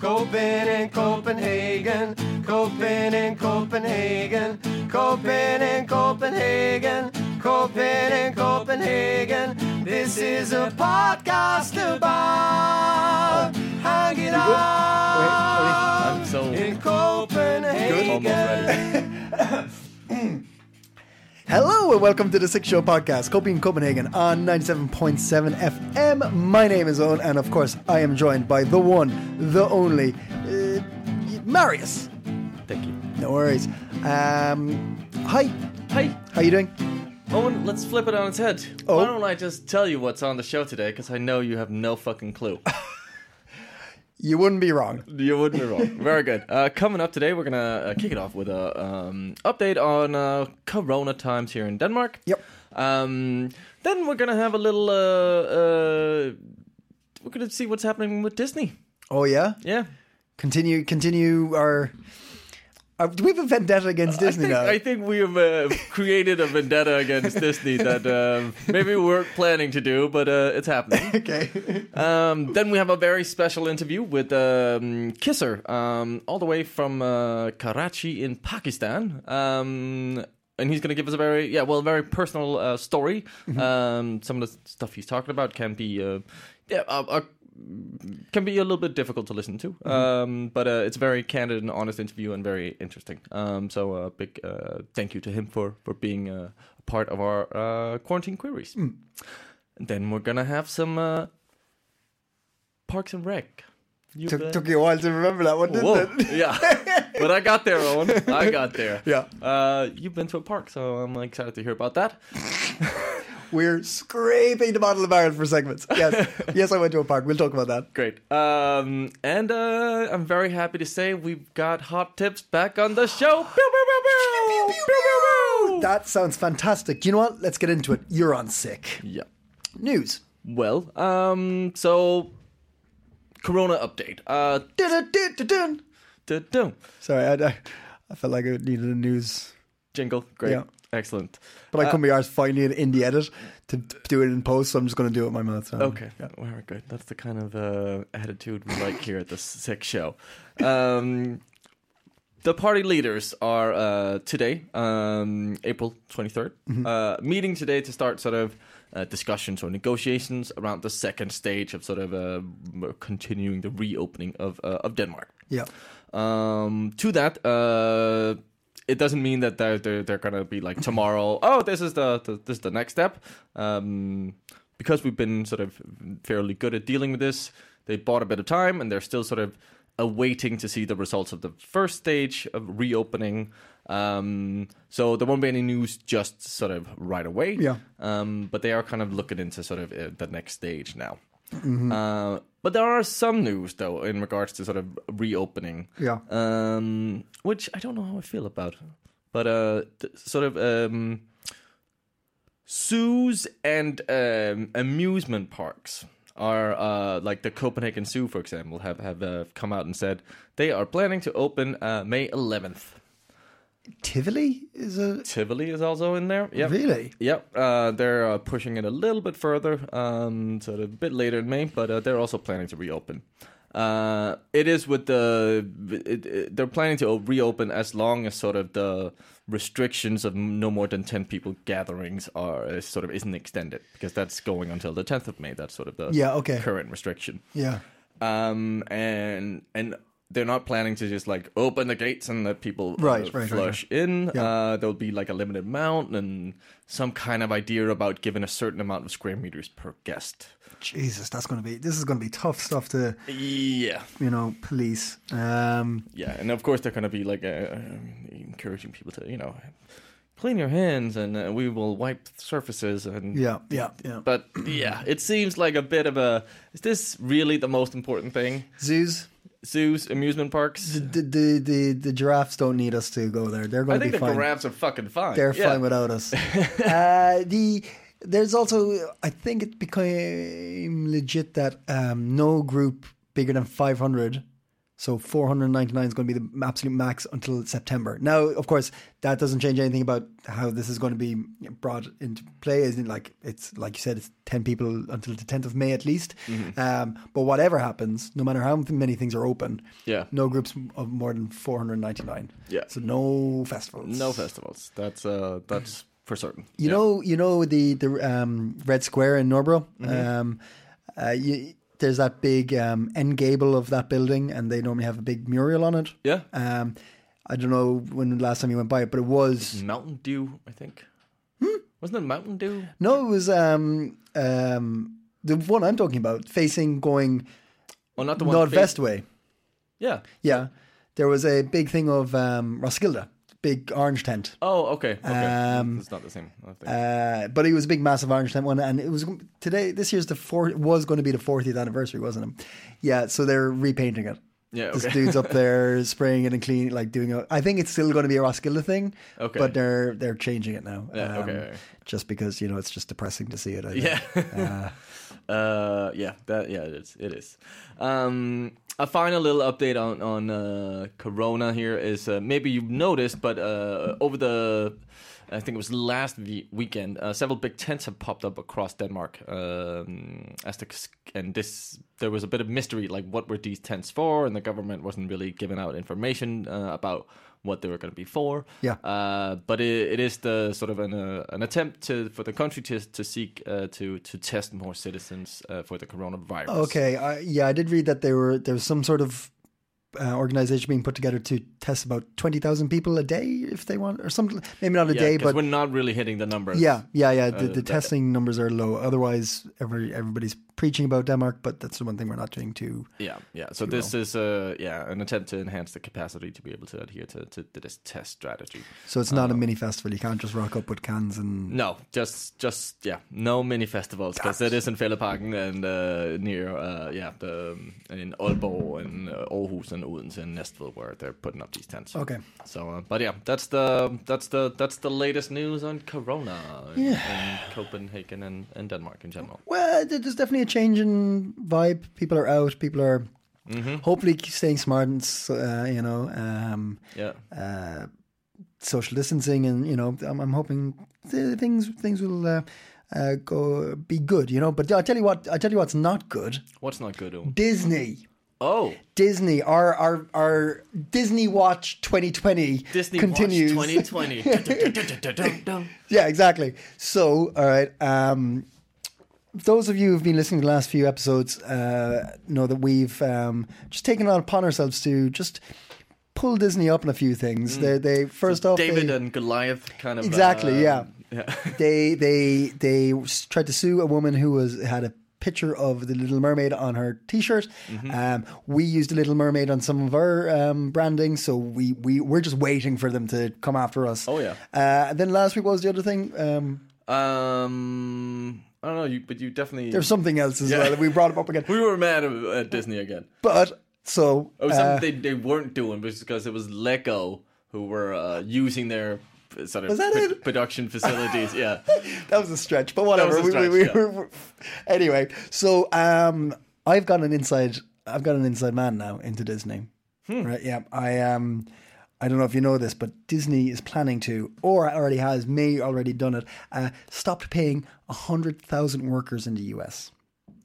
Coping in Copenhagen, Coping in Copenhagen, Coping in Copenhagen, Coping in Copenhagen. This is a podcast about hanging out I'm so in Copenhagen. Hello and welcome to the Six Show Podcast, Coping Copenhagen on 97.7 FM. My name is Owen, and of course, I am joined by the one, the only, uh, Marius. Thank you. No worries. Um, hi, Hey, how you doing? Owen, let's flip it on its head. Oh. Why don't I just tell you what's on the show today? Because I know you have no fucking clue. You wouldn't be wrong. you wouldn't be wrong. Very good. Uh, coming up today, we're gonna uh, kick it off with a um, update on uh, Corona times here in Denmark. Yep. Um, then we're gonna have a little. Uh, uh, we're gonna see what's happening with Disney. Oh yeah. Yeah. Continue, continue our. Uh, do we have a vendetta against Disney I think, now? I think we have uh, created a vendetta against Disney that um, maybe we weren't planning to do, but uh, it's happening. okay. Um, then we have a very special interview with um, Khizzer, um, all the way from uh, Karachi in Pakistan. Um, and he's going to give us a very, yeah, well, very personal uh, story. Um, some of the stuff he's talking about can be, uh, yeah, uh, uh, can be a little bit difficult to listen to. Um, but uh, it's a very candid and honest interview and very interesting. Um, so a big uh, thank you to him for for being uh, a part of our uh, quarantine queries. And then we're gonna have some uh, Parks and Rec. You took, took you a while to remember that one, didn't Whoa, it? yeah. but I got there, Owen. I got there. Yeah. Uh, you've been to a park, so I'm excited to hear about that. We're scraping the bottle of the barrel for segments. Yes, yes, I went to a park. We'll talk about that. Great. Um, and uh, I'm very happy to say we've got hot tips back on the show. That sounds fantastic. You know what? Let's get into it. You're on sick. Yeah. News. Well, um, so Corona update. Uh. Sorry, I, I, I felt like I needed a news, jingle. Great. Yeah. Excellent. but I couldn't be arsed finding it in the edit to, do it in post, so I'm just going to do it with my mouth. So, Okay, very good. That's the kind of uh, attitude we like here at the CiC Show. Um, the party leaders are uh, today, um, April 23rd, uh, meeting today to start sort of uh, discussions or negotiations around the second stage of sort of uh, continuing the reopening of uh, of Denmark. Yeah. Um, to that, uh, it doesn't mean that they're they're, they're gonna be like tomorrow. Oh, this is the, the this is the next step. Um, because we've been sort of fairly good at dealing with this, they bought a bit of time, and they're still sort of awaiting to see the results of the first stage of reopening. Um, so there won't be any news just sort of right away. Yeah. Um, but they are kind of looking into sort of uh, the next stage now. Mm-hmm. Uh, but there are some news though in regards to sort of reopening. Yeah. Um, which I don't know how I feel about. But uh, th- sort of um, zoos and um, amusement parks are uh, like the Copenhagen Zoo, for example, have have uh, come out and said they are planning to open uh, May 11th. Tivoli is a. Tivoli is also in there. Yep. Really? Yep. Uh, they're uh, pushing it a little bit further, um, sort of a bit later in May, but uh, they're also planning to reopen. Uh, it is with the it, it, they're planning to reopen as long as sort of the restrictions of no more than ten people gatherings are uh, sort of isn't extended because that's going until the tenth of May. That's sort of the Yeah, okay. current restriction. Yeah. Um, and and they're not planning to just like open the gates and let people uh, Right, right, right, in. Yeah. Uh, there'll be like a limited amount and some kind of idea about giving a certain amount of square meters per guest. Jesus, that's going to be. This is going to be tough stuff to, Yeah, you know, police. Um, yeah, and of course they're going to be like uh, encouraging people to you know clean your hands and uh, we will wipe surfaces and Yeah, yeah, yeah. But yeah, it seems like a bit of a. Is this really the most important thing? Zoos. Zoos, amusement parks. The, the the the giraffes don't need us to go there. They're I going to think be the fine. giraffes are fucking fine. They're yeah. fine without us. uh, the there's also I think it became legit that um, no group bigger than 500. So 499 is going to be the absolute max until September. Now, of course, that doesn't change anything about how this is going to be brought into play. Isn't it like it's like you said, it's 10 people until the 10th of May at least. Mm-hmm. Um, but whatever happens, no matter how many things are open, Yeah. no groups of more than 499. Yeah. So no festivals. No festivals. That's uh, that's for certain. You Yeah. know, you know the the um, Red Square in Nørrebro. Mm-hmm. Um, uh, you, there's that big um, end gable of that building, and they normally have a big mural on it. Yeah. Um, I don't know when the last time you went by it, but it was Mountain Dew, I think. Hmm? Wasn't it Mountain Dew? no, it was um, um, the one I'm talking about, facing going Oh, not the one. Nordvest face- way. Yeah. Yeah, there was a big thing of um, Roskilde, big orange tent. Oh, okay. Okay. Um, it's not the same. I think. Uh, but it was a big, massive orange tent one, and it was today. This year's the four was going to be the 40th anniversary, wasn't it? Yeah, so they're repainting it. Yeah, this dude's up there spraying it and cleaning, like doing. A, I think it's still going to be a Roskilde thing, Okay. but they're they're changing it now. Yeah, okay. Just because you know it's just depressing to see it. Yeah. uh, yeah, that yeah, it is. It is. Um, a final little update on on uh, Corona here is uh, maybe you've noticed, but uh, over the I think it was last we- weekend, uh, several big tents have popped up across Denmark. Um, as the, and this there was a bit of mystery, like what were these tents for, and the government wasn't really giving out information uh, about what they were going to be for. Yeah. Uh, but it, it is the sort of an uh, an attempt to for the country to to seek uh, to to test more citizens uh, for the coronavirus. Okay. I, yeah, I did read that there were there was some sort of uh, organization being put together to test about twenty thousand people a day if they want, or something. Maybe not a Yeah, day, but we're not really hitting the numbers. Yeah, yeah, yeah. The, the testing numbers are low. Otherwise, every everybody's preaching about Denmark, but that's the one thing we're not doing too. Yeah, yeah. So this is uh yeah an attempt to enhance the capacity to be able to adhere to, to, to this test strategy. So it's not a mini festival. You can't just rock up with cans and. No, just just yeah, no mini festivals because it is in Fælleparken and uh, near uh, yeah the um, in Aalborg and uh, Aarhus and Odense and Næstved where they're putting up these tents. Okay. So, uh, but yeah, that's the that's the that's the latest news on Corona in, in Copenhagen and, and Denmark in general. Well, there's definitely a change in vibe. People are out. People are hopefully staying smart and uh, you know um, Yeah, uh, social distancing, and you know I'm, I'm hoping th- things things will uh, uh, go be good. You know, but I tell you what, I tell you what's not good. what's not good? Owen? Disney. Oh, Disney, our our our Disney Watch 2020 Disney continues. Watch 2020. yeah, exactly. So, all right. Um, those of you who've been listening to the last few episodes uh, know that we've um, just taken it upon ourselves to just pull Disney up on a few things. They, they first off, Mm. David they, and Goliath kind of Exactly, uh, yeah. yeah. they they they tried to sue a woman who was had a picture of the Little Mermaid on her T-shirt. Mm-hmm. Um, we used the Little Mermaid on some of our um, branding, so we we we're just waiting for them to come after us. Oh, yeah. Uh, and then last week what was the other thing? Um, Um, I don't know, you, but you definitely. there's something else as Yeah. well. We brought up again, We were mad at, Disney again. but so It was uh, something they, they weren't doing because it was Lego who were uh, using their sort of Was that pro- production facilities. yeah. that was a stretch, but whatever. A We- we- we- yeah. we- anyway, so um, I've got an inside. I've got an inside man now into Disney. Hmm. Right? Yeah. I um, I don't know if you know this, but Disney is planning to, or already has, may already done it. Uh, stopped paying hundred thousand workers in the U.S.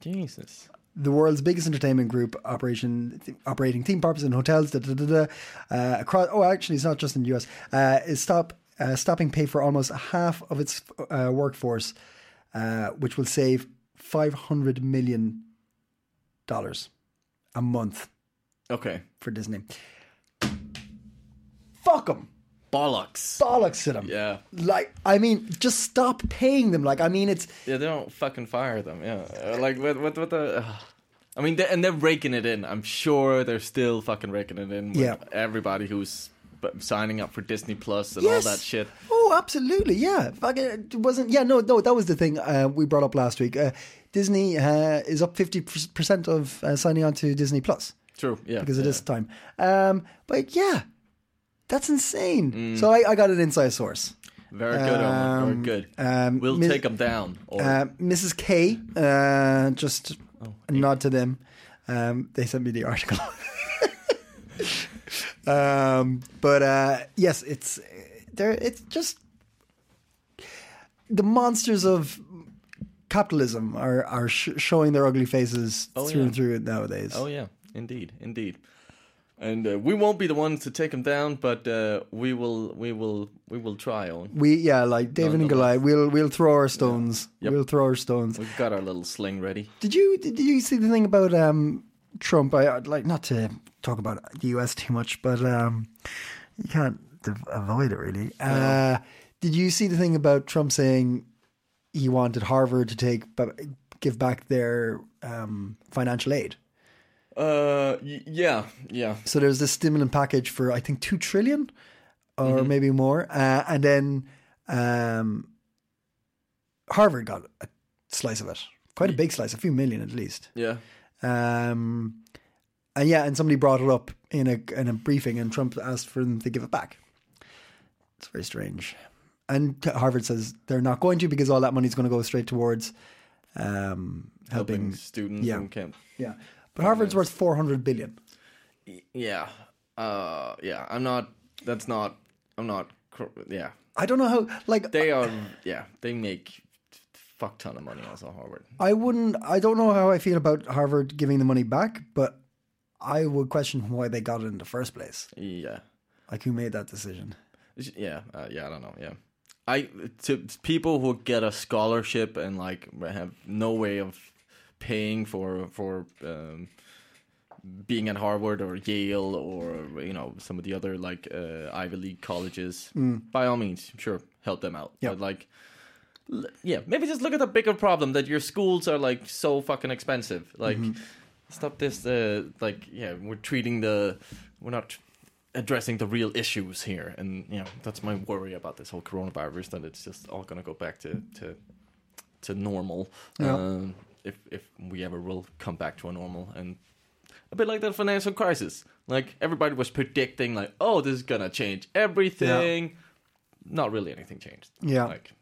Jesus. the world's biggest entertainment group operation operating theme parks and hotels da, da, da, da, uh, across oh actually it's not just in the US uh, is stop uh, stopping pay for almost half of its uh, workforce uh, which will save 500 million dollars a month Okay. for Disney fuck them Bollocks. bollocks to them Yeah. like I mean just stop paying them like I mean it's Yeah, they don't fucking fire them. Yeah. Uh, Like, what, what, what the. Uh, I mean, they, and they're raking it in. I'm sure they're still fucking raking it in with Yeah. everybody who's signing up for Disney Plus and Yes. all that shit. Oh, absolutely, yeah. Fucking, it wasn't. Yeah, no, no. That was the thing uh, we brought up last week. Uh, Disney uh, is up fifty percent of uh, signing on to Disney Plus True. Yeah. because of yeah. this time. Um, but yeah, that's insane. Mm. So I, I got an inside source. Very good, Omar. Very Um, good. um, we'll take them down. Or Uh, Mrs. K, uh, just Oh, a nod to them. Um, they sent me the article. um, but uh, yes, it's there. It's just the monsters of capitalism are are sh- showing their ugly faces Oh, through yeah. and through nowadays. oh yeah, indeed, indeed. And uh, we won't be the ones to take them down, but uh, we will, we will, we will try. On. We yeah, like David and Goliath. We'll we'll throw our stones. Yep. We'll throw our stones. We've got our little sling ready. Did you did you see the thing about um, Trump? I I'd like not to talk about the U.S. too much, but um, you can't avoid it really. Uh, did you see the thing about Trump saying he wanted Harvard to take give back their um, financial aid? Uh, y- yeah, yeah. So there's this stimulant package for I think two trillion or Mm-hmm. maybe more, uh, and then um, Harvard got a slice of it, quite a big slice, a few million at least. Yeah. Um, and yeah, and somebody brought it up in a in a briefing, and Trump asked for them to give it back. It's very strange. And Harvard says they're not going to because all that money is going to go straight towards um, Helping, helping. students yeah. camp. Yeah, but Harvard's worth four hundred billion. Yeah. Uh, yeah. I'm not. That's not. I'm not. Yeah. I don't know how. Like They are. Yeah. They make fuck ton of money also Harvard. I wouldn't. I don't know how I feel about Harvard giving the money back, but I would question why they got it in the first place. Yeah. Like who made that decision? Yeah, uh, yeah, I don't know. Yeah, I to people who get a scholarship and like have no way of paying for for um, being at Harvard or Yale or you know some of the other like uh, Ivy League colleges. By all means, sure, help them out. Yeah. But like, l- yeah, maybe just look at the bigger problem that your schools are like so fucking expensive. Like, stop this. Uh, like, yeah, we're treating the we're not addressing the real issues here, and you know that's my worry about this whole coronavirus that it's just all gonna go back to to to normal. Yeah. Um, if if we ever will come back to a normal and a bit like the financial crisis. Like everybody was predicting, like, oh, this is gonna change everything. Not really anything changed. Yeah. Like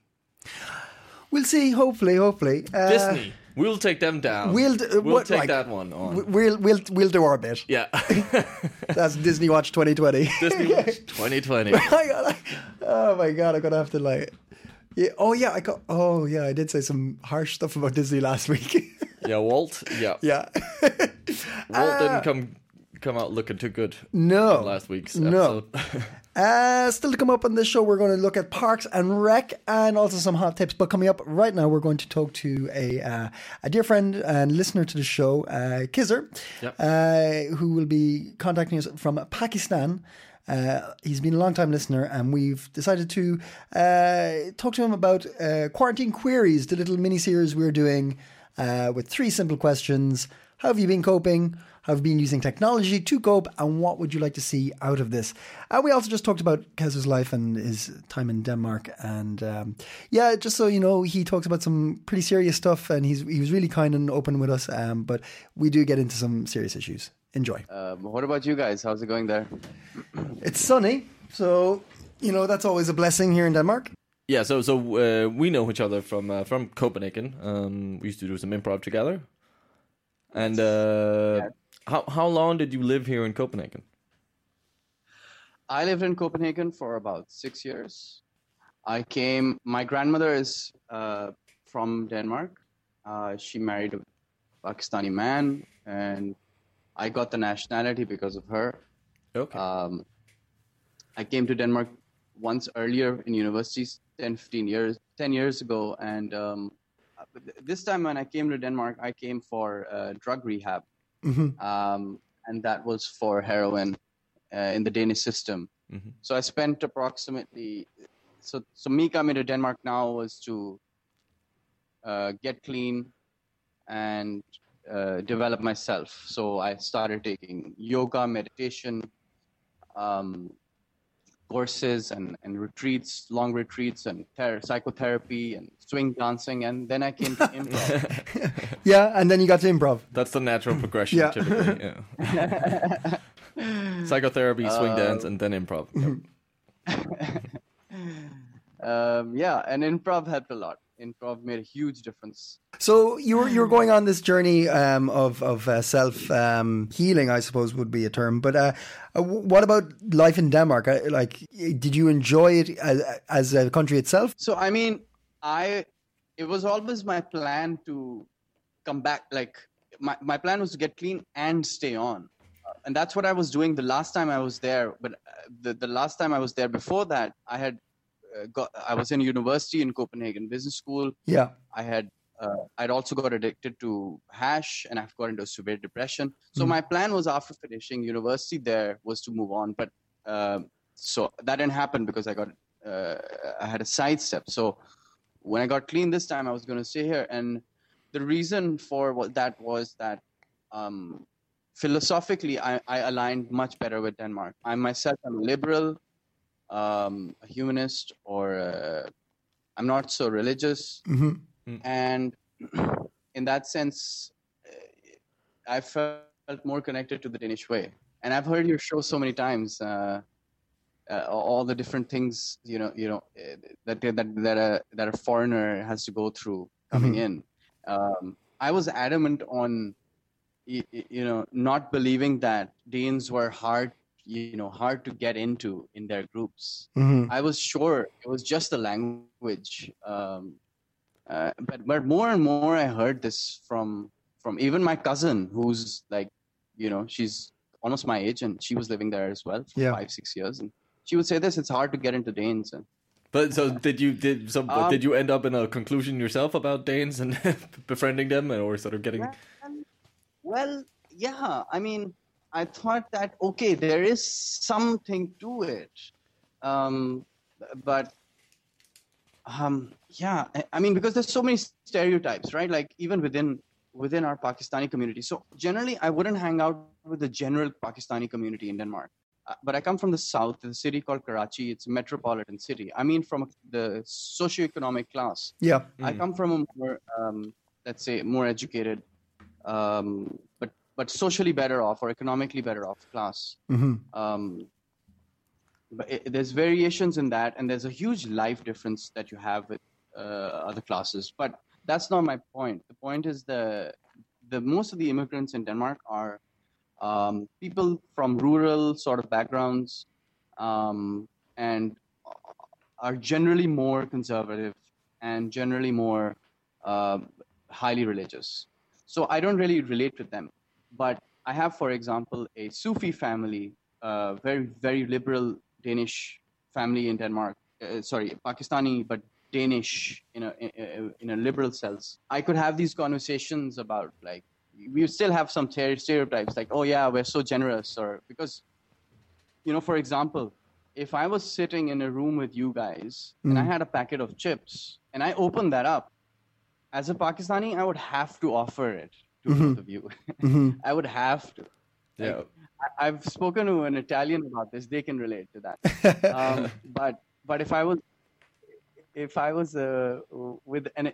We'll see. Hopefully, hopefully. Uh, Disney, we'll take them down. We'll d- we'll what, take like, that one on. We'll we'll we'll do our bit. yeah, That's Disney Watch 2020. Disney Watch 2020. Oh my god, I'm gonna have to like. Yeah. Oh yeah, I got. Oh yeah, I did say some harsh stuff about Disney last week. yeah, Walt. Yeah, yeah. Walt didn't come come out looking too good. No. last week's No. Uh, still to come up on this show, we're going to look at Parks and Rec and also some hot tips. But coming up right now, we're going to talk to a uh, a dear friend and listener to the show, uh, Khizzer, Yep. uh, who will be contacting us from Pakistan. Uh, he's been a long time listener, and we've decided to uh, talk to him about uh, quarantine queries, the little mini series we're doing uh, with three simple questions. How have you been coping? Have you been using technology to cope? And what would you like to see out of this? And we also just talked about Kez's life and his time in Denmark. And um, yeah, just so you know, he talks about some pretty serious stuff and he's he was really kind and open with us. Um, but we do get into some serious issues. Enjoy. Um, what about you guys? How's it going there? It's sunny, so you know that's always a blessing here in Denmark. yeah, so so uh, we know each other from uh, from Copenhagen. Um, we used to do some improv together. And uh, how how long did you live here in Copenhagen? I lived in Copenhagen for about six years. I came. My grandmother is uh, from Denmark. Uh, she married a Pakistani man, and I got the nationality because of her. Okay. Um, I came to Denmark once earlier in universities 10, 15 years, 10 years ago. And um, this time when I came to Denmark, I came for uh, drug rehab. Um, and that was for heroin uh, in the Danish system. So I spent approximately, so, so me coming to Denmark now was to uh, get clean and uh, develop myself. So I started taking yoga, meditation, um, courses and, and retreats, long retreats, and ther- psychotherapy and swing dancing, and then I came to improv. Yeah, and then you got to improv. That's the natural progression, Yeah. typically. Yeah. Psychotherapy, swing dance, and then improv. um, yeah, and improv helped a lot. Improv made a huge difference. So you were you were going on this journey um, of of uh, self um, healing, I suppose would be a term. But uh, uh, what about life in Denmark? Uh, Like, did you enjoy it as, as a country itself? So I mean, I it was always my plan to come back. Like my my plan was to get clean and stay on, and that's what I was doing the last time I was there. But uh, the the last time I was there before that, I had got I was in university in Copenhagen Business School. Yeah. I had uh, I'd also got addicted to hash and I've got into severe depression. So my plan was after finishing university there was to move on, but um so that didn't happen because I got uh, I had a sidestep. So when I got clean this time, I was going to stay here, and the reason for what that was that um, philosophically I, I aligned much better with Denmark. I myself am a liberal, um, a humanist, or I'm not so religious. And in that sense uh, i felt more connected to the danish way. And i've heard your show so many times uh, uh, all the different things you know you know uh, that that that a that a foreigner has to go through coming in. Um, i was adamant on y- y- you know not believing that danes were hard you know hard to get into in their groups. I was sure it was just the language um, uh, but but more and more I heard this from from even my cousin who's like you know she's almost my age and she was living there as well for Yeah. five six years. And she would say this it's hard to get into Danes. And But so did you did so Um, did you end up in a conclusion yourself about Danes and befriending them or sort of getting well yeah I mean I thought that okay there is something to it. Um, but um, yeah I, I mean because there's so many stereotypes right? Like even within within our pakistani community. So generally i wouldn't hang out with the general pakistani community in denmark. Uh, but i come from the south the city called karachi. It's a metropolitan city. I mean from the socioeconomic class. Yeah. I come from a more, um, let's say, more educated, um, but but socially better off or economically better off class. Um, but it, there's variations in that, and there's a huge life difference that you have with uh, other classes. But that's not my point. The point is the the most of the immigrants in Denmark are um, people from rural sort of backgrounds, um, and are generally more conservative and generally more uh, highly religious. So I don't really relate with them. But I have, for example, a Sufi family, uh, very, very liberal Danish family in Denmark. Uh, sorry, Pakistani, but Danish in a, in a- in a liberal sense. I could have these conversations about like, we still have some ter- stereotypes like, oh yeah, we're so generous, or because you know, for example, if I was sitting in a room with you guys and I had a packet of chips and I opened that up, as a Pakistani, I would have to offer it to both of you. I would have to. yeah I- I've spoken to an Italian about this; they can relate to that. um, but but if I was if I was uh, with an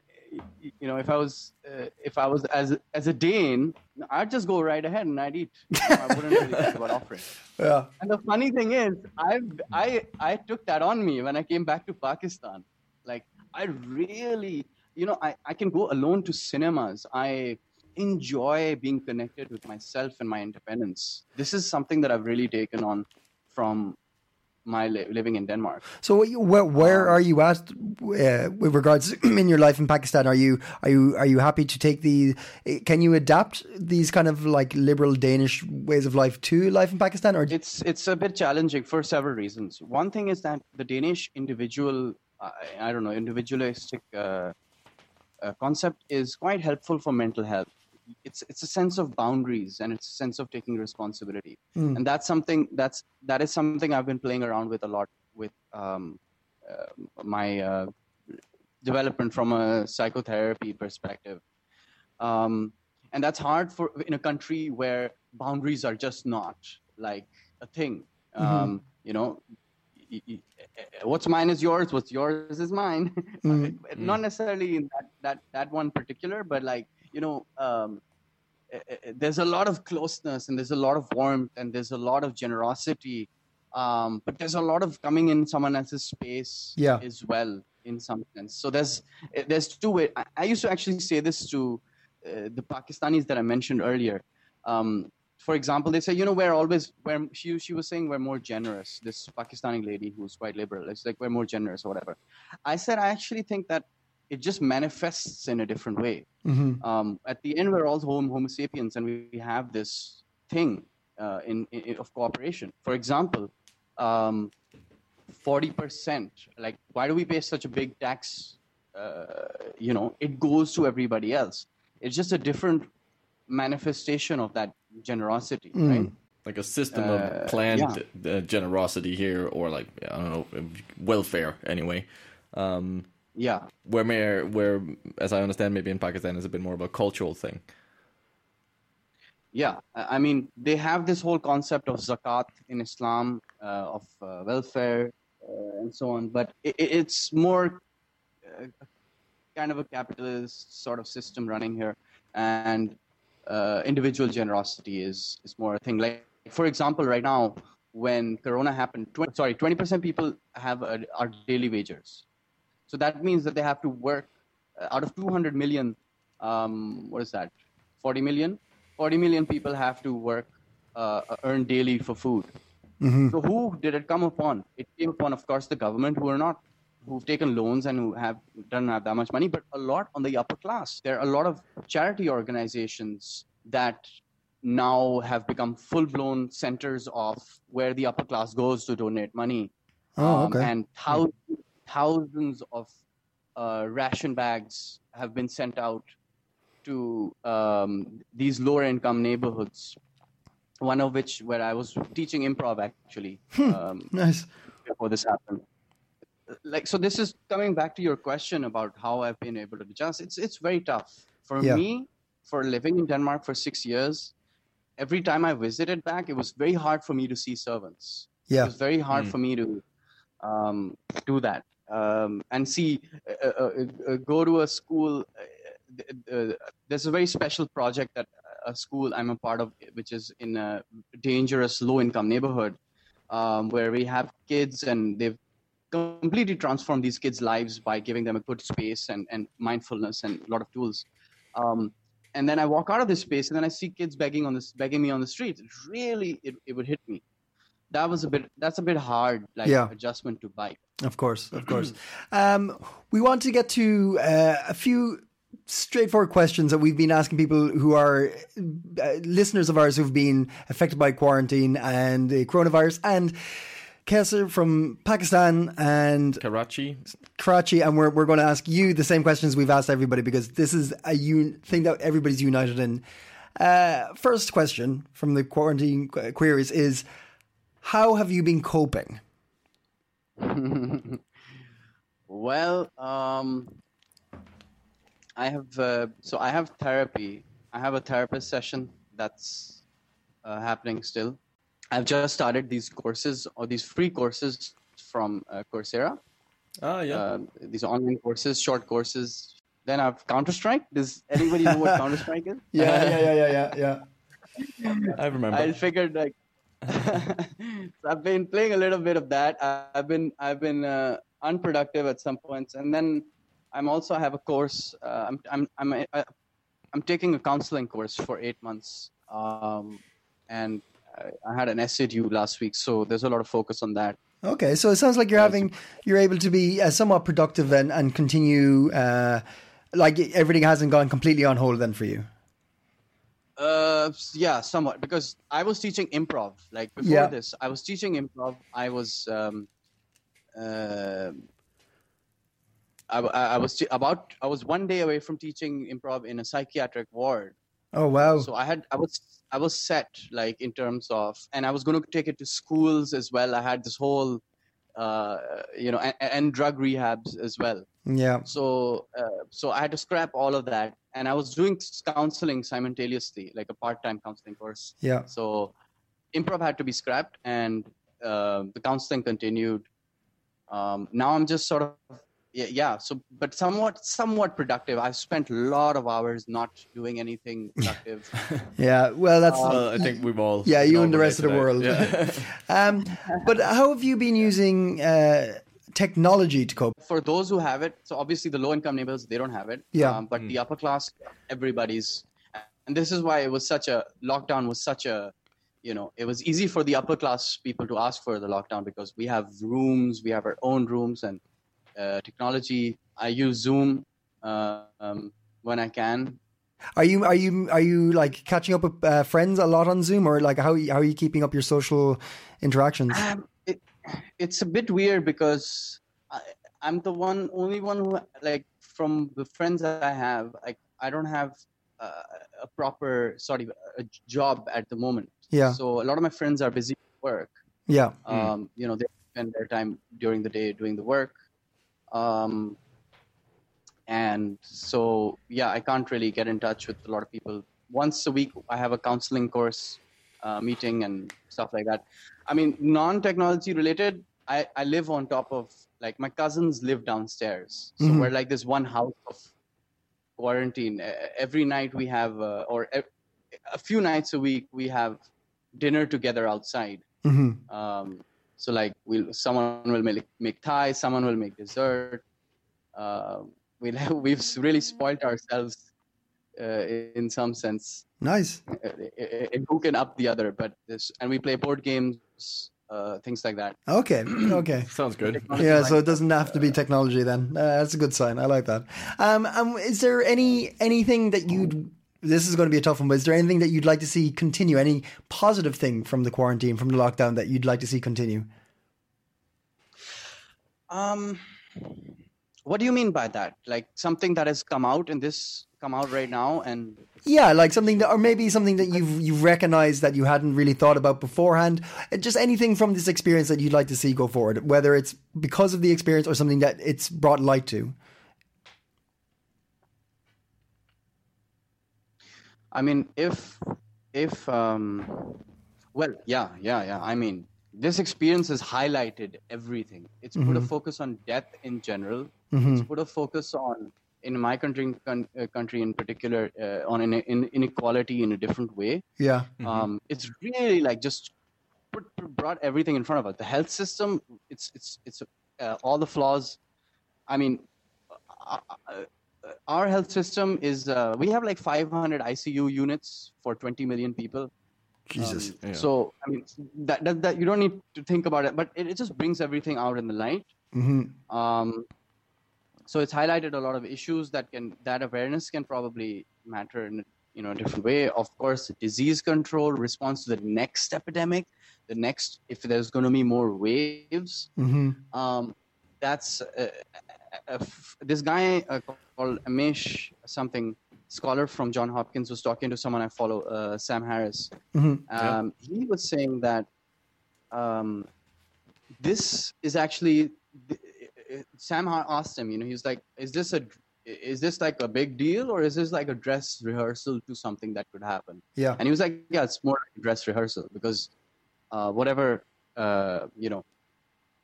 you know if I was uh, if I was as as a Dane, I'd just go right ahead and I'd eat. You know, I wouldn't really think about offering. Yeah. And the funny thing is, I I I took that on me when I came back to Pakistan. Like I really, you know, I, I can go alone to cinemas. I enjoy being connected with myself and my independence. This is something that I've really taken on from my li- living in Denmark. So what you- where where are you at uh, with regards in your life in Pakistan? Are you are you are you happy to take the? Can you adapt these kind of like liberal Danish ways of life to life in Pakistan? Or It's it's a bit challenging for several reasons. One thing is that the Danish individual, I, I don't know, individualistic uh, uh, concept is quite helpful for mental health. It's it's a sense of boundaries and it's a sense of taking responsibility, and that's something that's that is something I've been playing around with a lot with um, uh, my uh, development from a psychotherapy perspective. Um, and that's hard for in a country where boundaries are just not like a thing. Um, you know, uh, what's mine is yours, what's yours is mine. Not necessarily in that, that that one particular, but like you know, um, uh, uh, there's a lot of closeness and there's a lot of warmth and there's a lot of generosity, um, but there's a lot of coming in someone else's space Yeah. as well in some sense. So there's there's two ways. I, I used to actually say this to uh, the Pakistanis that I mentioned earlier. Um, for example, they say, you know, we're always, we're, she, she was saying we're more generous. This Pakistani lady who's quite liberal, it's like we're more generous or whatever. I said, I actually think that it just manifests in a different way. Um, at the end, we're all home, Homo sapiens, and we have this thing uh, in, in of cooperation. For example, um, 40%, like, why do we pay such a big tax? Uh, you know, it goes to everybody else. It's just a different manifestation of that generosity, right? like a system Uh, of planned yeah. uh, generosity here, or like I don't know, welfare anyway. Um, Yeah. where, may, where, as I understand, maybe in Pakistan is a bit more of a cultural thing. Yeah, I mean, they have this whole concept of zakat in Islam, uh, of uh, welfare, uh, and so on. But it, it's more uh, kind of a capitalist sort of system running here, and uh, individual generosity is is more a thing. Like, for example, right now when Corona happened, 20, sorry, twenty percent people have a, are daily wagers. So that means that they have to work uh, out of 200 million. Um, what is that? 40 million. 40 million people have to work, uh, earn daily for food. So who did it come upon? It came upon, of course, the government who are not, who've taken loans and who have don't have that much money, but a lot on the upper class. There are a lot of charity organizations that now have become full-blown centers of where the upper class goes to donate money. Oh, Um, okay. and thousands, thousands of uh, ration bags have been sent out to um, these lower income neighborhoods. One of which, where I was teaching improv actually um, Nice. before this happened. Like so, this is coming back to your question about how I've been able to adjust. It's it's very tough for Yeah. me. For living in Denmark for six years, every time I visited back, it was very hard for me to see servants. Yeah. It was very hard for me to um, do that um, and see uh, uh, uh, go to a school. There's a very special project that a school I'm a part of, which is in a dangerous low-income neighborhood, um, where we have kids and they've completely transformed these kids' lives by giving them a good space and, and mindfulness and a lot of tools. Um, and then I walk out of this space and then I see kids begging on this begging me on the street. It really it, it would hit me. That was a bit that's a bit hard like Yeah. adjustment to bike Of course, of course. Um, we want to get to uh, a few straightforward questions that we've been asking people who are uh, listeners of ours who've been affected by quarantine and the coronavirus. And Khizzer from Pakistan and Karachi, Karachi, and we're, we're going to ask you the same questions we've asked everybody because this is a un- thing that everybody's united in. Uh, first question from the quarantine qu- queries is How have you been coping? Well, um, I have uh, so I have therapy. I have a therapist session that's uh, happening still. I've just started these courses or these free courses from uh, Coursera. ah yeah, Uh, these online courses, short courses. Then I've Counter Strike. Does anybody know what Counter Strike is? Yeah, yeah, yeah, yeah, yeah, yeah. I remember. I figured like so I've been playing a little bit of that. I've been I've been uh, unproductive at some points, and then I'm also I have a course. Uh, I'm I'm I'm I, I'm taking a counseling course for eight months, um, and I, I had an essay due last week, so there's a lot of focus on that. Okay, so it sounds like you're having you're able to be uh, somewhat productive and and continue. Uh, like everything hasn't gone completely on hold then for you. Uh, yeah, somewhat because I was teaching improv. Like before Yeah. this, I was teaching improv. I was um, uh, I, I was te- about I was one day away from teaching improv in a psychiatric ward. Oh wow! So I had I was I was set like in terms of, and I was going to take it to schools as well. I had this whole, uh, you know, and, and drug rehabs as well. Yeah, So uh, so I had to scrap all of that, and I was doing counseling simultaneously, like a part-time counseling course. yeah, So improv had to be scrapped, and uh, the counseling continued. Um, now I'm just sort of yeah, yeah. So, but somewhat somewhat productive. I've spent a lot of hours not doing anything productive. Yeah, well, that's Well, I think we've all. yeah, you and the rest of the world. Yeah. um, but how have you been using uh, technology to cope? for those who have it, so obviously the low income neighbors they don't have it. Yeah. Um, but the upper class, everybody's, and this is why it was such a lockdown was such a, you know, it was easy for the upper class people to ask for the lockdown because we have rooms, we have our own rooms and uh, technology. I use Zoom uh, um, when I can. Are you are you are you like catching up with uh, friends a lot on Zoom, or like how how are you keeping up your social interactions? Um, it, it's a bit weird because I, I'm the one, only one who, like, from the friends that I have, like, I don't have uh, a proper, sorry, a job at the moment. Yeah. So a lot of my friends are busy with work. Yeah, Um, you know, they spend their time during the day doing the work. Um, and so, yeah, I can't really get in touch with a lot of people. Once a week, I have a counseling course uh, meeting and stuff like that. I mean, non-technology related. I, I live on top of like my cousins live downstairs, so we're like this one house of quarantine. Every night we have, uh, or a few nights a week we have dinner together outside. Um, so like we'll someone will make make Thai, someone will make dessert. Uh, we'll have, we've really spoiled ourselves uh, in some sense. nice. Uh, uh, who can up the other? But this and we play board games, uh, things like that. Okay, okay. Sounds good. Yeah, so it doesn't have to be technology then. Uh, that's a good sign. I like that. Um, um, is there any anything that you'd? This is going to be a tough one, but is there anything that you'd like to see continue? Any positive thing from the quarantine, from the lockdown that you'd like to see continue? Um, what do you mean by that? Like something that has come out in this come out right now and Yeah, like something that, or maybe something that you've you've recognized that you hadn't really thought about beforehand. Uh, Just anything from this experience that you'd like to see go forward, whether it's because of the experience or something that it's brought light to. I mean, if if um, well, yeah, yeah, yeah. I mean, this experience has highlighted everything. It's put a focus on death in general. It's put a focus on, in my country, con- uh, country in particular, uh, on in, in, inequality in a different way. Yeah, Um, it's really like just put, put- brought everything in front of us. The health system, it's it's it's uh, all the flaws. I mean, uh, uh, our health system is uh, we have like 500 ICU units for 20 million people. Jesus. Um, So I mean that, that that you don't need to think about it, but it, it just brings everything out in the light. Um, so it's highlighted a lot of issues that can that awareness can probably matter in you know a different way. Of course, disease control, response to the next epidemic, the next if there's going to be more waves. Um, that's uh, uh, f- this guy uh, called Amesh something scholar from John Hopkins was talking to someone I follow, uh, Sam Harris. Um, He was saying that um, this is actually. Sam asked him, you know, he's like, "Is this a, is this like a big deal, or is this like a dress rehearsal to something that could happen?" Yeah. And he was like, "Yeah, it's more like a dress rehearsal because uh, whatever uh, you know,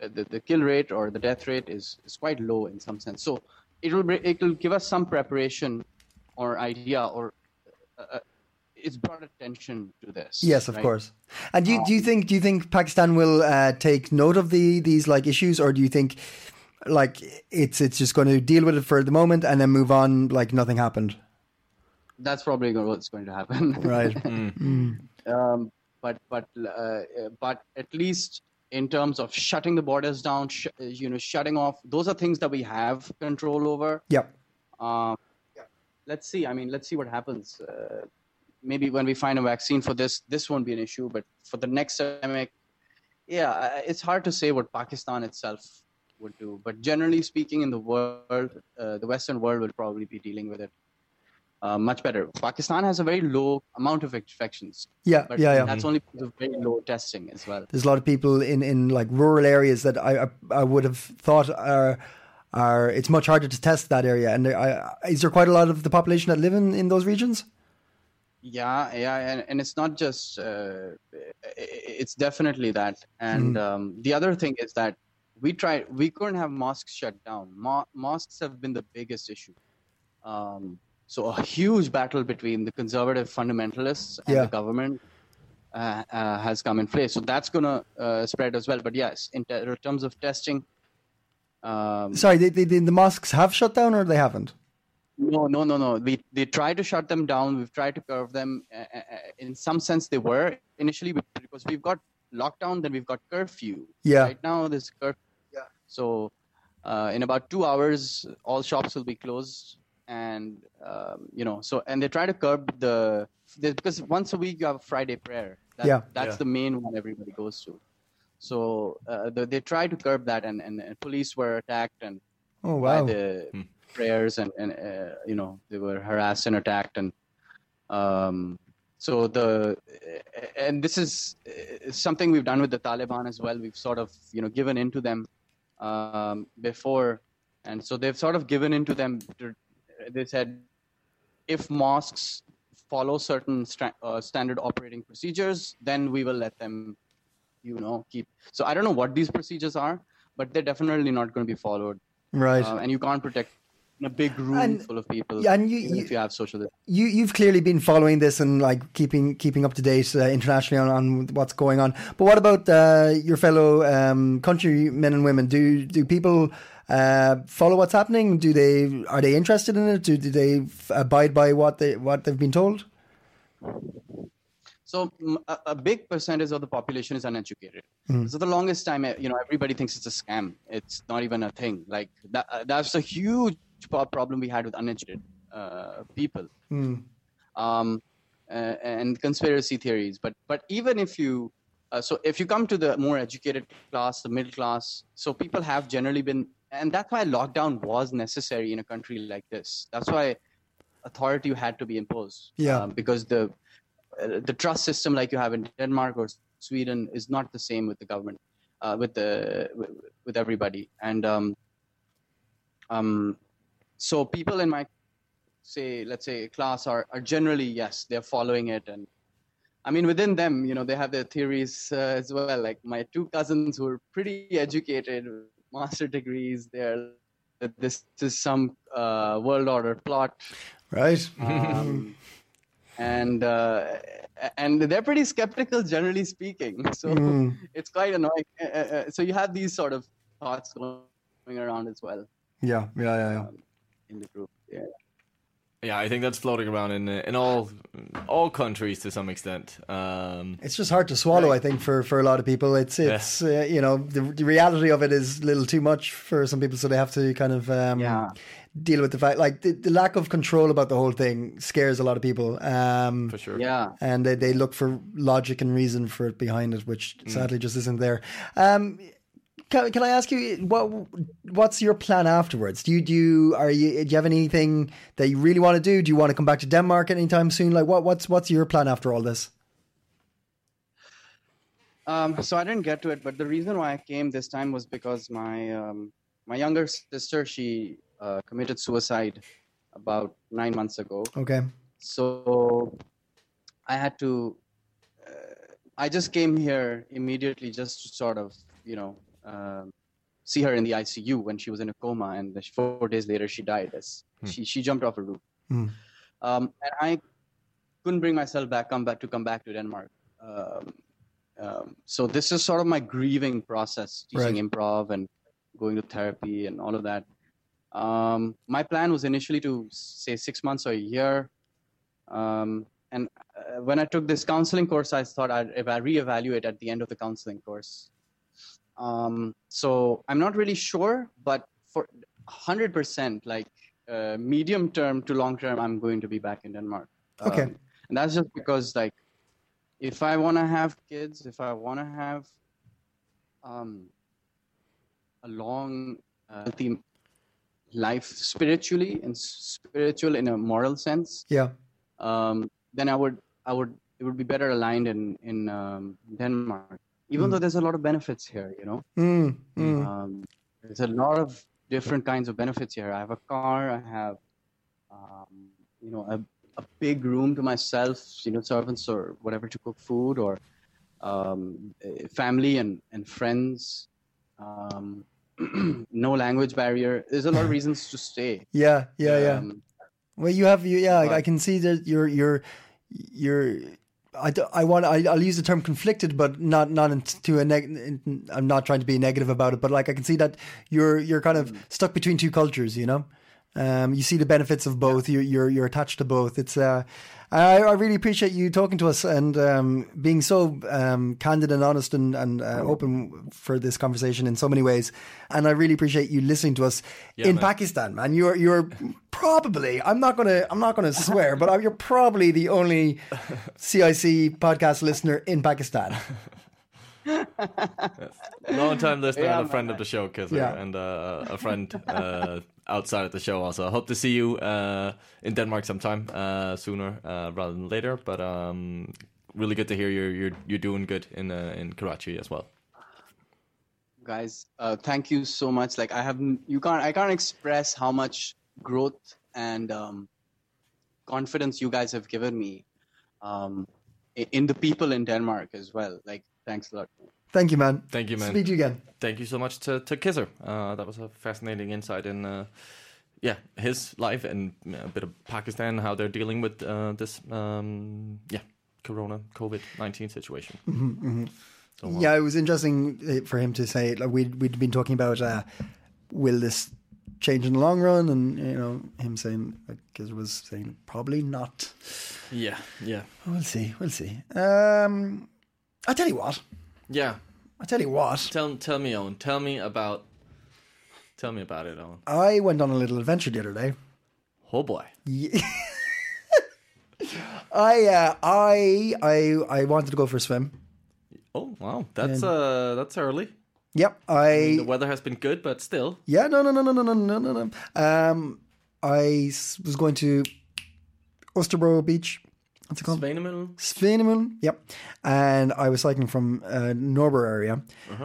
the, the kill rate or the death rate is, is quite low in some sense. So it will it will give us some preparation or idea or uh, uh, it's brought attention to this. Yes, of right? course. And do you, do you think do you think Pakistan will uh, take note of the these like issues, or do you think like it's it's just going to deal with it for the moment and then move on like nothing happened? That's probably what's going to happen. Right. um, but but uh, uh, but at least in terms of shutting the borders down, sh- uh, you know, shutting off, those are things that we have control over. Yep. Um, let's see. I mean, let's see what happens. Uh, maybe when we find a vaccine for this, this won't be an issue. But for the next pandemic, yeah, uh, it's hard to say what Pakistan itself would do. But generally speaking, in the world, uh, the Western world will probably be dealing with it uh, much better. Pakistan has a very low amount of infections. Yeah, But yeah, yeah. that's only because of very low testing as well. There's a lot of people in, in like rural areas that I I, I would have thought are are it's much harder to test that area. And there- I, is there quite a lot of the population that live in, in those regions? Yeah, yeah, and, and it's not just. Uh, it's definitely that, and um, the other thing is that we tried. We couldn't have mosques shut down. Mo- mosques have been the biggest issue. Um, so a huge battle between the conservative fundamentalists and Yeah. the government uh, uh, has come in place. So that's gonna uh, spread as well. But yes, in ter- terms of testing, um, Sorry, they, they, the mosques have shut down or they haven't? no, no, no, no. We they tried to shut them down. We've tried to curve them. Uh, uh, in some sense, they were initially because we've got lockdown, then we've got curfew. Yeah. Right now, there's curfew. Yeah. So, uh, in about two hours, all shops will be closed, and um, you know, so and they try to curb the they- because once a week you have Friday prayer. That, Yeah. That's Yeah. the main one everybody goes to. So uh, the, they try to curb that, and, and, and police were attacked and Oh, by wow. the prayers and, and uh, you know they were harassed and attacked and um, so the and this is uh, something we've done with the Taliban as well. We've sort of you know given into them um, before, and so they've sort of given into them. To, they said if mosques follow certain stra- uh, standard operating procedures, then we will let them, you know, keep. So I don't know what these procedures are, but they're definitely not going to be followed Right. uh, and you can't protect in a big room And- full of people. yeah, and you- you- if you have social distancing. you you've clearly been following this and like keeping keeping up to date uh, internationally on, on what's going on. But what about uh, your fellow um, countrymen and women? Do do people uh, follow what's happening? Do they are they interested in it? Do, do they f- abide by what they what they've been told? So a, a big percentage of the population is uneducated. Mm. So the longest time, uh, you know, everybody thinks it's a scam. It's not even a thing. Like that, that's a huge problem we had with uneducated uh, people. Um, uh, and conspiracy theories. But but even if you uh, so if you come to the more educated class, the middle class, so people have generally been, and that's why lockdown was necessary in a country like this. That's why authority had to be imposed. Yeah. Um, because the uh, the trust system like you have in Denmark or Sweden is not the same with the government, uh, with the with, with everybody, and um, um, so people in my say let's say class are, are generally yes they're following it and i mean within them you know they have their theories uh, as well like my two cousins who are pretty educated master degrees they're this is some uh, world order plot Right. um, and uh, and they're pretty skeptical generally speaking so it's quite annoying Uh, uh, uh, so you have these sort of thoughts going around as well yeah. Yeah. Yeah. Yeah. In the group yeah Yeah, I think that's floating around in uh, in all all countries to some extent. Um, It's just hard to swallow, I think, for, for a lot of people. It's it's uh, you know the, the reality of it is a little too much for some people, so they have to kind of um, Yeah. deal with the fact like the, the lack of control about the whole thing scares a lot of people. Um, for sure. yeah and they, they look for logic and reason for it behind it, which sadly just isn't there. Can, can I ask you what what's your plan afterwards? Do you do you, are you do you have anything that you really want to do? Do you want to come back to Denmark anytime soon? Like what what's what's your plan after all this? Um, so I didn't get to it, but the reason why I came this time was because my um, my younger sister she uh, committed suicide about nine months ago. Okay, So I had to. Uh, I just came here immediately just to sort of you know um, see her in the ICU when she was in a coma, and four days later she died. As she she jumped off a roof, Hmm. um, and I couldn't bring myself back come back to come back to Denmark. Um, um, so this is sort of my grieving process, teaching Right. improv and going to therapy and all of that. Um, my plan was initially to say six months or a year. Um, and uh, when I took this counseling course, I thought I'd if I reevaluate at the end of the counseling course. Um, so I'm not really sure, but for 100%, like uh, medium term to long term, I'm going to be back in Denmark. Okay. Um, and that's just because, like, if I want to have kids, if I want to have um, a long, uh, healthy life spiritually and spiritual in a moral sense, yeah, um, then I would, I would, it would be better aligned in in um, Denmark. Even though there's a lot of benefits here, you know, mm, mm. um, there's a lot of different kinds of benefits here. I have a car. I have, um, you know, a, a big room to myself. You know, servants or whatever to cook food, or um, family and and friends. um, no language barrier. There's a lot of reasons to stay. Yeah, yeah, yeah. Um, Well, you have you. Yeah, I, I can see that you're you're you're. I, I want I, I'll use the term conflicted, but not not into a neg. in- I'm not trying to be negative about it, but like I can see that you're you're kind of mm. stuck between two cultures. You know, um, you see the benefits of both. You're you're you're attached to both. It's uh, I, I really appreciate you talking to us and um, being so um, candid and honest and, and uh, open for this conversation in so many ways. And I really appreciate you listening to us in man. Pakistan, man. You're you're probably I'm not gonna I'm not gonna swear, but you're probably the only CIC podcast listener in Pakistan. Long time listener Yeah, and a friend of the show, Khizzer, Yeah. and uh, a friend uh, outside of the show also. I hope to see you uh, in Denmark sometime uh, sooner uh, rather than later. But um, really good to hear you're you're you're doing good in uh, in Karachi as well. guys uh, thank you so much like i haven't you can't i can't express how much growth and um, confidence you guys have given me um, in the people in denmark as well like thanks a lot Thank you, man. Thank you, man. Speak to you again. Thank you so much to to Khizzer. Uh, that was a fascinating insight in. Uh, yeah, his life and a bit of Pakistan, how they're dealing with uh, this, um, yeah, Corona COVID nineteen situation. So, uh, Yeah, it was interesting uh, for him to say. Like we'd we'd been talking about uh, will this change in the long run, and you know him saying like Giz was saying probably not. yeah, yeah, We'll see. We'll see. Um, I tell you what. yeah. I tell you what. Tell tell me, Owen. Tell me about. Tell me about it, Owen. I went on a little adventure the other day. Oh boy. I uh, I I I wanted to go for a swim. Oh wow, that's uh that's early. Yep. I The weather has been good, but still. yeah no no no no no no no no no. Um, I was going to Østerbro Beach. What's it called? Sveinemøllen? Svinemund. Yep. And I was cycling from uh, Nørrebro area,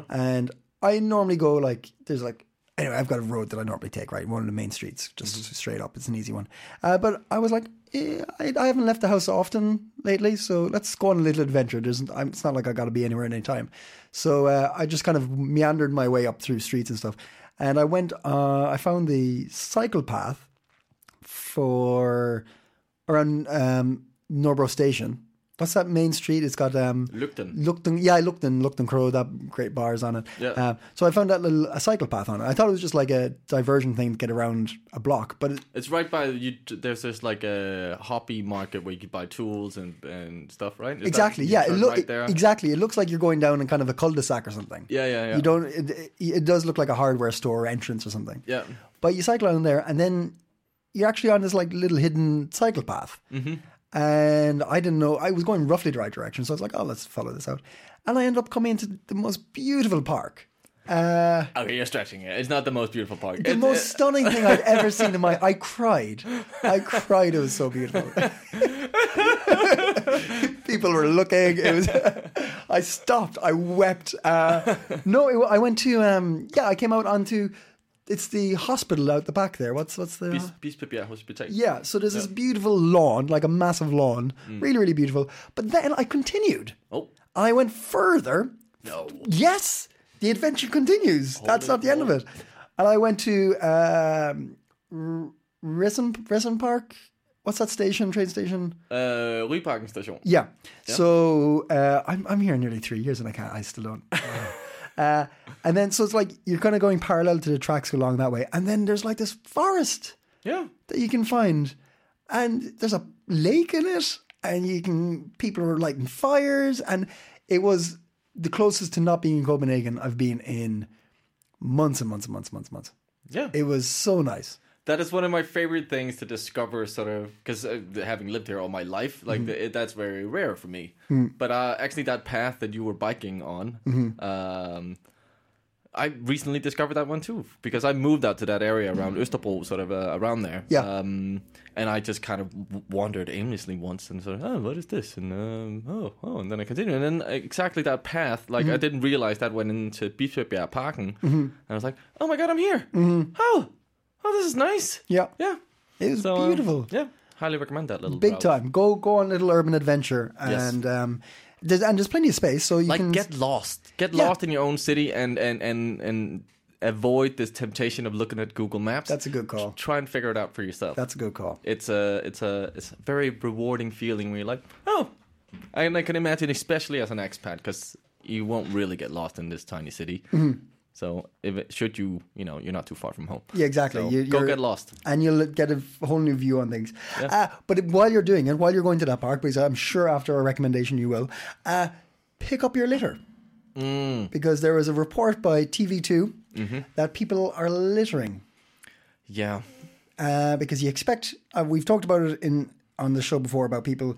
and I normally go like there's like anyway I've got a road that I normally take right one of the main streets just straight up. It's an easy one. Uh, but I was like eh, I, I haven't left the house often lately, so let's go on a little adventure. There's I'm, it's not like I got to be anywhere at any time. So uh, I just kind of meandered my way up through streets and stuff, and I went. Uh, I found the cycle path for around um, Nørrebro Station. What's that main street? It's got um, Lygten. Lygten, yeah, Lygten, Lygten Crow, that great bars on it. Yeah. Um, so I found that little a cycle path on it. I thought it was just like a diversion thing to get around a block, but it, It's right by you. There's this like a hobby market where you could buy tools and and stuff, right? Is exactly, you yeah, it look right there. exactly. It looks like you're going down in kind of a cul-de-sac or something. Yeah, yeah, yeah. You don't. It, it, it does look like a hardware store entrance or something. Yeah. But you cycle on there, and then you're actually on this like little hidden cycle path. Mm-hmm. And I didn't know I was going roughly the right direction, so I was like, "Oh, let's follow this out." And I ended up coming into the most beautiful park. Uh, Okay, you're stretching it. It's not the most beautiful park. the It- most it- stunning thing I've ever seen in my. I cried. I cried. It was so beautiful. People were looking. It was. I stopped. I wept. Uh, no, it, I went to. Um, yeah, I came out onto. It's the hospital out the back there. What's what's the? Bis- Bispebjerg Hospital. Yeah, so there's this beautiful lawn, like a massive lawn, really, really beautiful. But then I continued. Oh. I went further. No. Yes, the adventure continues. That's not the end of it. And I went to um, R- Resen, Resen Park. What's that station? Train station? Uh, Ryparken station. Yeah. So uh, I'm I'm here nearly three years and I can't. I still don't. uh, Uh, and then so it's like you're kind of going parallel to the tracks along that way, and then there's like this forest Yeah. that you can find, and there's a lake in it, and you can people are lighting fires, and it was the closest to not being in Copenhagen I've been in months and months and months and months and months. Yeah. It was so nice. That is one of my favorite things to discover, sort of, because uh, having lived here all my life, like the, it, that's very rare for me. But uh, actually, that path that you were biking on, um, I recently discovered that one too, because I moved out to that area around Österbro, sort of uh, around there. Yeah. Um, and I just kind of wandered aimlessly once and sort of, oh, what is this? And um, oh, oh, and then I continued. And then exactly that path, like I didn't realize that went into Bispebjerg Parken. And I was like, oh my God, I'm here. Oh, oh, this is nice. Yeah, Yeah. it was So, um, beautiful. yeah. Highly recommend that little Big time. Go go on a little urban adventure Yes. and um, There's, and there's plenty of space, so you like can get lost get Yeah. lost in your own city and and and and avoid this temptation of looking at google maps That's a good call. try and figure it out for yourself That's a good call. it's a it's a it's a very rewarding feeling where you're like oh and i can imagine especially as an expat because you won't really get lost in this tiny city so if it, should you you know you're not too far from home. Yeah, exactly. So You- go get lost and you'll get a whole new view on things. Yeah. Uh, but while you're doing it, while you're going to that park, because I'm sure after a recommendation you will, uh, pick up your litter. Mm. Because there was a report by TV2 Mm-hmm. that people are littering. yeah Uh, because you expect, uh, we've talked about it in on the show before about people.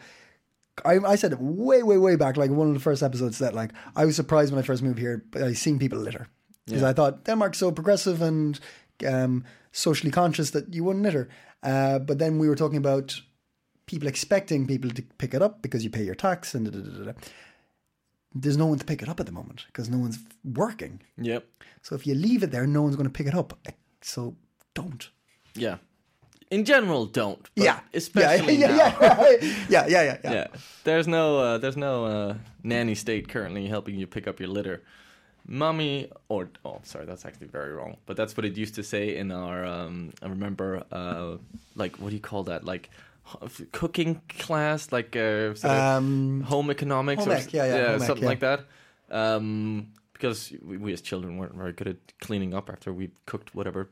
I, I said it way, way, way back, like one of the first episodes that like I was surprised when I first moved here, but I seen people litter because I thought Denmark's so progressive and um, socially conscious that you wouldn't litter. Uh, but then we were talking about people expecting people to pick it up because you pay your tax and da, da, da, da. there's no one to pick it up at the moment because no one's working. yep So if you leave it there, no one's going to pick it up. So don't. yeah in general don't but yeah, especially yeah, now. yeah, yeah, yeah, yeah, yeah, yeah. yeah there's no uh, there's no uh, nanny state currently helping you pick up your litter mommy or oh sorry that's actually very wrong but that's what it used to say in our um i remember uh like what do you call that like cooking class like uh sort of Um, home economics home or ec, s- yeah, yeah, home ec, something yeah. like that um because we, we as children weren't very good at cleaning up after we cooked whatever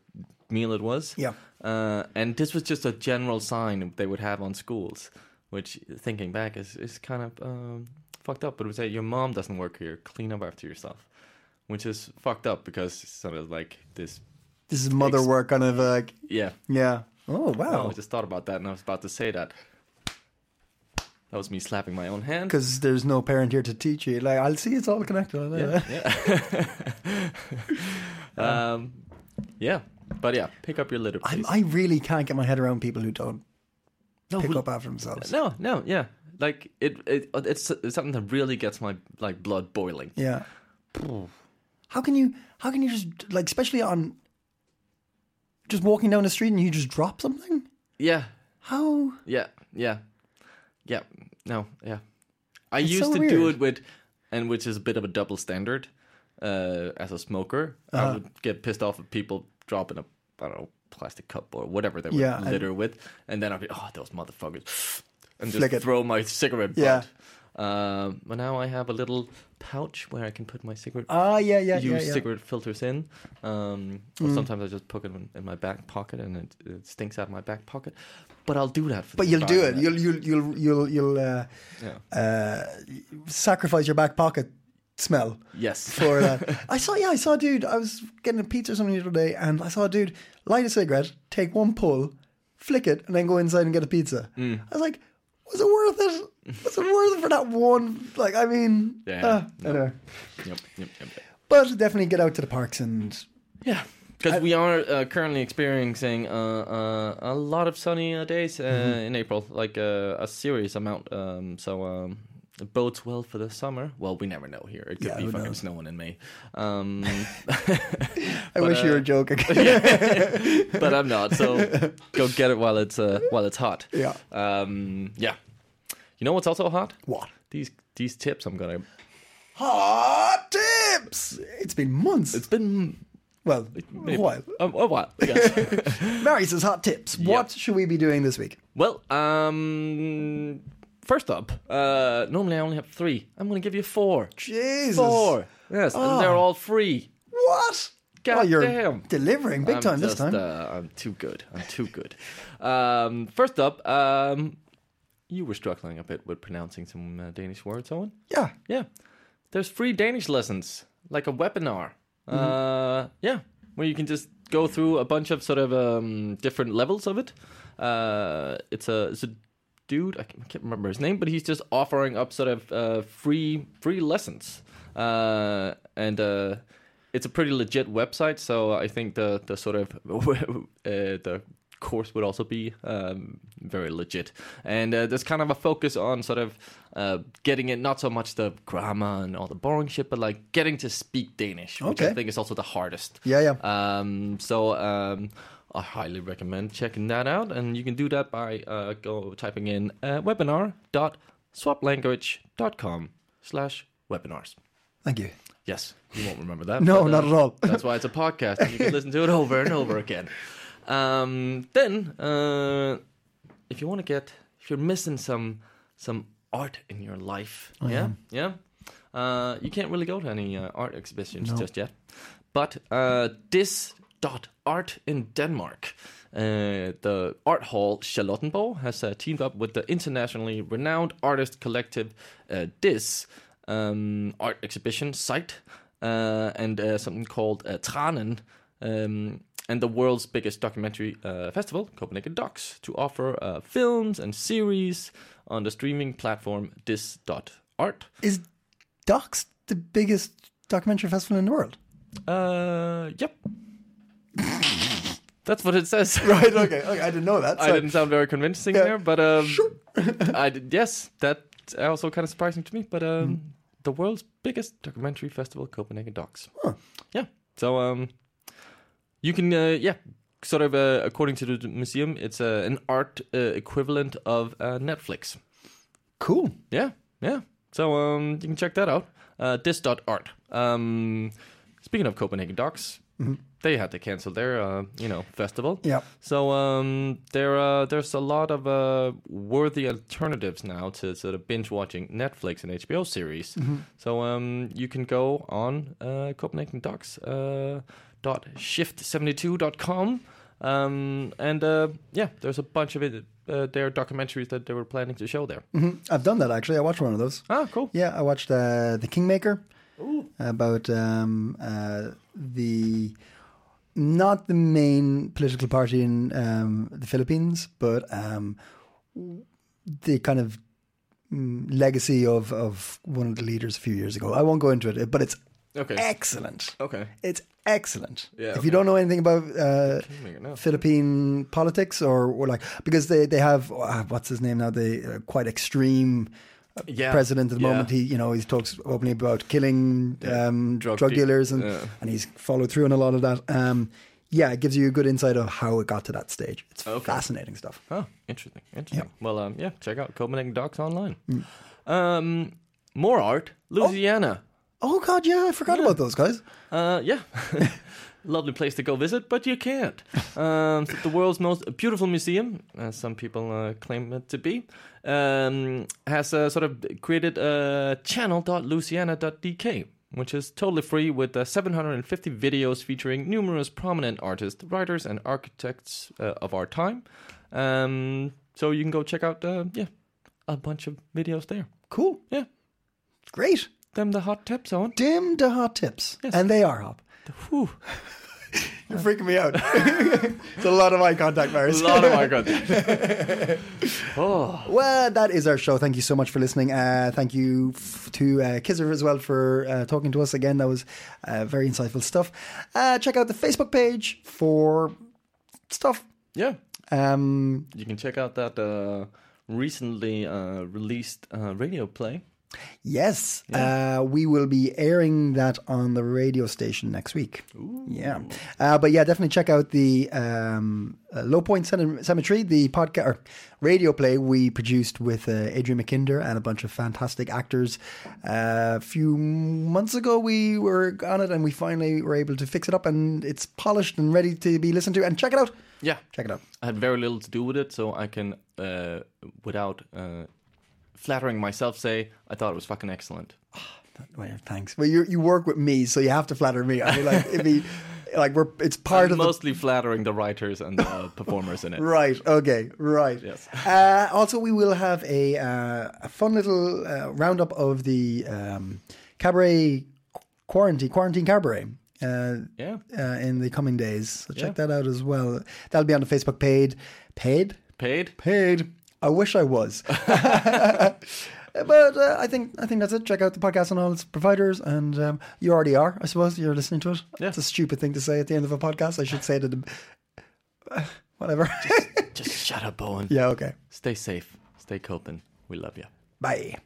meal it was Yeah. uh, and this was just a general sign they would have on schools, which thinking back is, is kind of um, fucked up. But it would say your mom doesn't work here, clean up after yourself, which is fucked up because it's sort of like this. This is mother work kind of like Yeah, yeah. Oh wow. I just thought about that, and I was about to say that. That was me slapping my own hand. Because there's no parent here to teach you. Like I'll see, it's all connected. Yeah, yeah. um, yeah, but yeah, pick up your litter, I. I really can't get my head around people who don't no, pick who- up after themselves. No, no, yeah. Like it, it, it's, it's something that really gets my like blood boiling. Yeah. How can you? How can you just like, especially on just walking down the street and you just drop something? Yeah, How? yeah, yeah, yeah. No, yeah. I It's used so to do weird. it with, and which is a bit of a double standard. Uh, as a smoker, Uh-huh. I would get pissed off at people dropping a I don't know plastic cup or whatever they would Yeah, and- litter with, and then I'd be oh those motherfuckers, and Flick just it. throw my cigarette butt. Yeah. Um, but now I have a little pouch where I can put my cigarette Ah, yeah, yeah, use yeah, yeah. cigarette filters in. Um, Mm. or sometimes I just put it in, in my back pocket and it, it stinks out of my back pocket. But I'll do that for But you'll do it. You'll you'll you'll you'll you'll uh, Yeah. uh, sacrifice your back pocket smell Yes. for that. I saw yeah, I saw a dude. I was getting a pizza or something the other day, and I saw a dude light a cigarette, take one pull, flick it, and then go inside and get a pizza. Mm. I was like, was it worth it? It worth for that one? Like, I mean, Yeah, uh, no. anyway. yep, yep, yep. But definitely get out to the parks and Yeah. Because we are uh, currently experiencing uh, uh, a lot of sunny uh, days uh, Mm-hmm. in April, like uh, a serious amount. Um, so um, it bodes well for the summer. Well, we never know here. It could Yeah, be fucking knows? snowing in May. Um, I But, wish you were joking. but I'm not. So go get it while it's uh, while it's hot. Yeah. Um, yeah. You know what's also hot? what? These these tips I'm gonna. Hot tips. It's been months. It's been well, a while. a, a while. Yes. Marius's hot tips. What should we be doing this week? well, um, first up, uh, normally I only have three. I'm gonna give you four. Jesus. Four. Yes, and they're all free. What? God oh, you're damn. delivering big I'm time this time. Uh, I'm too good. I'm too good. Um, first up, um, you were struggling a bit with pronouncing some uh, Danish words, Owen. yeah. Yeah. There's free Danish lessons, like a webinar. Uh, yeah, where you can just go through a bunch of sort of um, different levels of it. Uh, it's a it's a dude I can't, I can't remember his name, but he's just offering up sort of uh, free free lessons, uh, and uh, it's a pretty legit website. So I think the the sort of uh, the course would also be um, very legit. And uh, there's kind of a focus on sort of uh, getting it, not so much the grammar and all the boring shit, but like getting to speak Danish, which I think is also the hardest. Yeah, yeah. Um, so um, I highly recommend checking that out, and you can do that by uh, go typing in uh, webinar.swaplanguage.com. slash webinars. Thank you. Yes, you won't remember that. No, but, uh, not at all. that's why it's a podcast, and you can listen to it over and over again. Um, then, uh, if you want to get, if you're missing some some art in your life, yeah, yeah, uh, you can't really go to any uh, art exhibitions just yet. But uh, dis dot art in Denmark. Uh, the art hall Charlottenborg has uh, teamed up with the internationally renowned artist collective uh, DIS um, art exhibition site uh, and uh, something called uh, Tranen um, and the world's biggest documentary uh, festival, Copenhagen Docs, to offer uh, films and series on the streaming platform dis.art. Is Docs the biggest documentary festival in the world? Uh, yep. That's what it says. Right. Okay. Okay. I didn't know that. I didn't sound very convincing Yeah. there, but um, I did. Yes, that's also kind of surprising to me. But um, Hmm. the world's biggest documentary festival, Copenhagen Docs. Yeah. So um, you can uh, yeah, sort of uh, according to the museum, it's uh, an art uh, equivalent of uh, Netflix. Cool. Yeah, yeah. So um, you can check that out. Uh, dis.art. Um, speaking of Copenhagen Docs, they had to cancel their uh, you know festival. Yeah. So um, there uh, there's a lot of uh, worthy alternatives now to sort of binge watching Netflix and HBO series. So um, you can go on uh, Copenhagen Docs uh, dot shift72.com. Um, and uh, yeah, there's a bunch of it. Uh, their documentaries that they were planning to show there. I've done that actually. I watched one of those. Ah, cool. Yeah, I watched uh, the Kingmaker about um, uh, the not the main political party in um, the Philippines, but um, the kind of mm, legacy of of one of the leaders a few years ago. I won't go into it, but it's Okay. excellent. Okay. It's excellent. Yeah, if okay. you don't know anything about uh, Philippine politics, or, or like because they they have uh, what's his name now? The uh, quite extreme uh, Yeah, president at the yeah. moment. He you know he talks openly about killing um, Drug drug, de- dealers, and yeah. and he's followed through on a lot of that. Um, yeah, it gives you a good insight of how it got to that stage. It's Okay. fascinating stuff. Oh, interesting. Interesting. Well, um, yeah, check out Copenhagen Docs online. Um, more art, Louisiana. Oh God, yeah, I forgot about those guys. Uh, yeah. Lovely place to go visit, but you can't. Um, the world's most beautiful museum, as some people uh, claim it to be, um, has uh, sort of created a channel.louisiana.dk, which is totally free with uh, 750 videos featuring numerous prominent artists, writers, and architects uh, of our time. Um, so you can go check out, uh, yeah, a bunch of videos there. Cool, Yeah, great. Them the hot tips on. Dim the hot tips, Yes. and they are hot. Whew. You're freaking me out. it's a lot of eye contact, Marius. A lot of art content. oh. Well, that is our show. Thank you so much for listening. Uh, thank you f- to uh, Khizzer as well for uh, talking to us again. That was uh, very insightful stuff. Uh, check out the Facebook page for stuff. Yeah. Um, You can check out that uh, recently uh, released uh, radio play. Yes, uh, we will be airing that on the radio station next week. Yeah, uh, but yeah, definitely check out the um, uh, Low Point Cemetery, the podcast or radio play we produced with uh, Adrian McKinder and a bunch of fantastic actors. Uh, a few months ago, we were on it, and we finally were able to fix it up, and it's polished and ready to be listened to. And check it out. Yeah. Check it out. I had very little to do with it, so I can, uh, without uh, flattering myself, say I thought it was fucking excellent. Well, thanks. Well, you you work with me, so you have to flatter me. I mean, like like we're it's part I'm of the mostly flattering the writers and the performers in it. Right. Okay. Right. Yes. Uh, also, we will have a uh, a fun little uh, roundup of the um, cabaret quarantine quarantine cabaret. Uh, Yeah. uh, in the coming days, so check Yeah. that out as well. That'll be on the Facebook page. Paid, Paid. paid. I wish I was, but uh, I think I think that's it. Check out the podcast on all its providers, and um, you already are. I suppose you're listening to it. Yeah. It's a stupid thing to say at the end of a podcast. I should say it at the whatever. Just shut up, Bowen. yeah. Okay. Stay safe. Stay coping. We love you. Bye.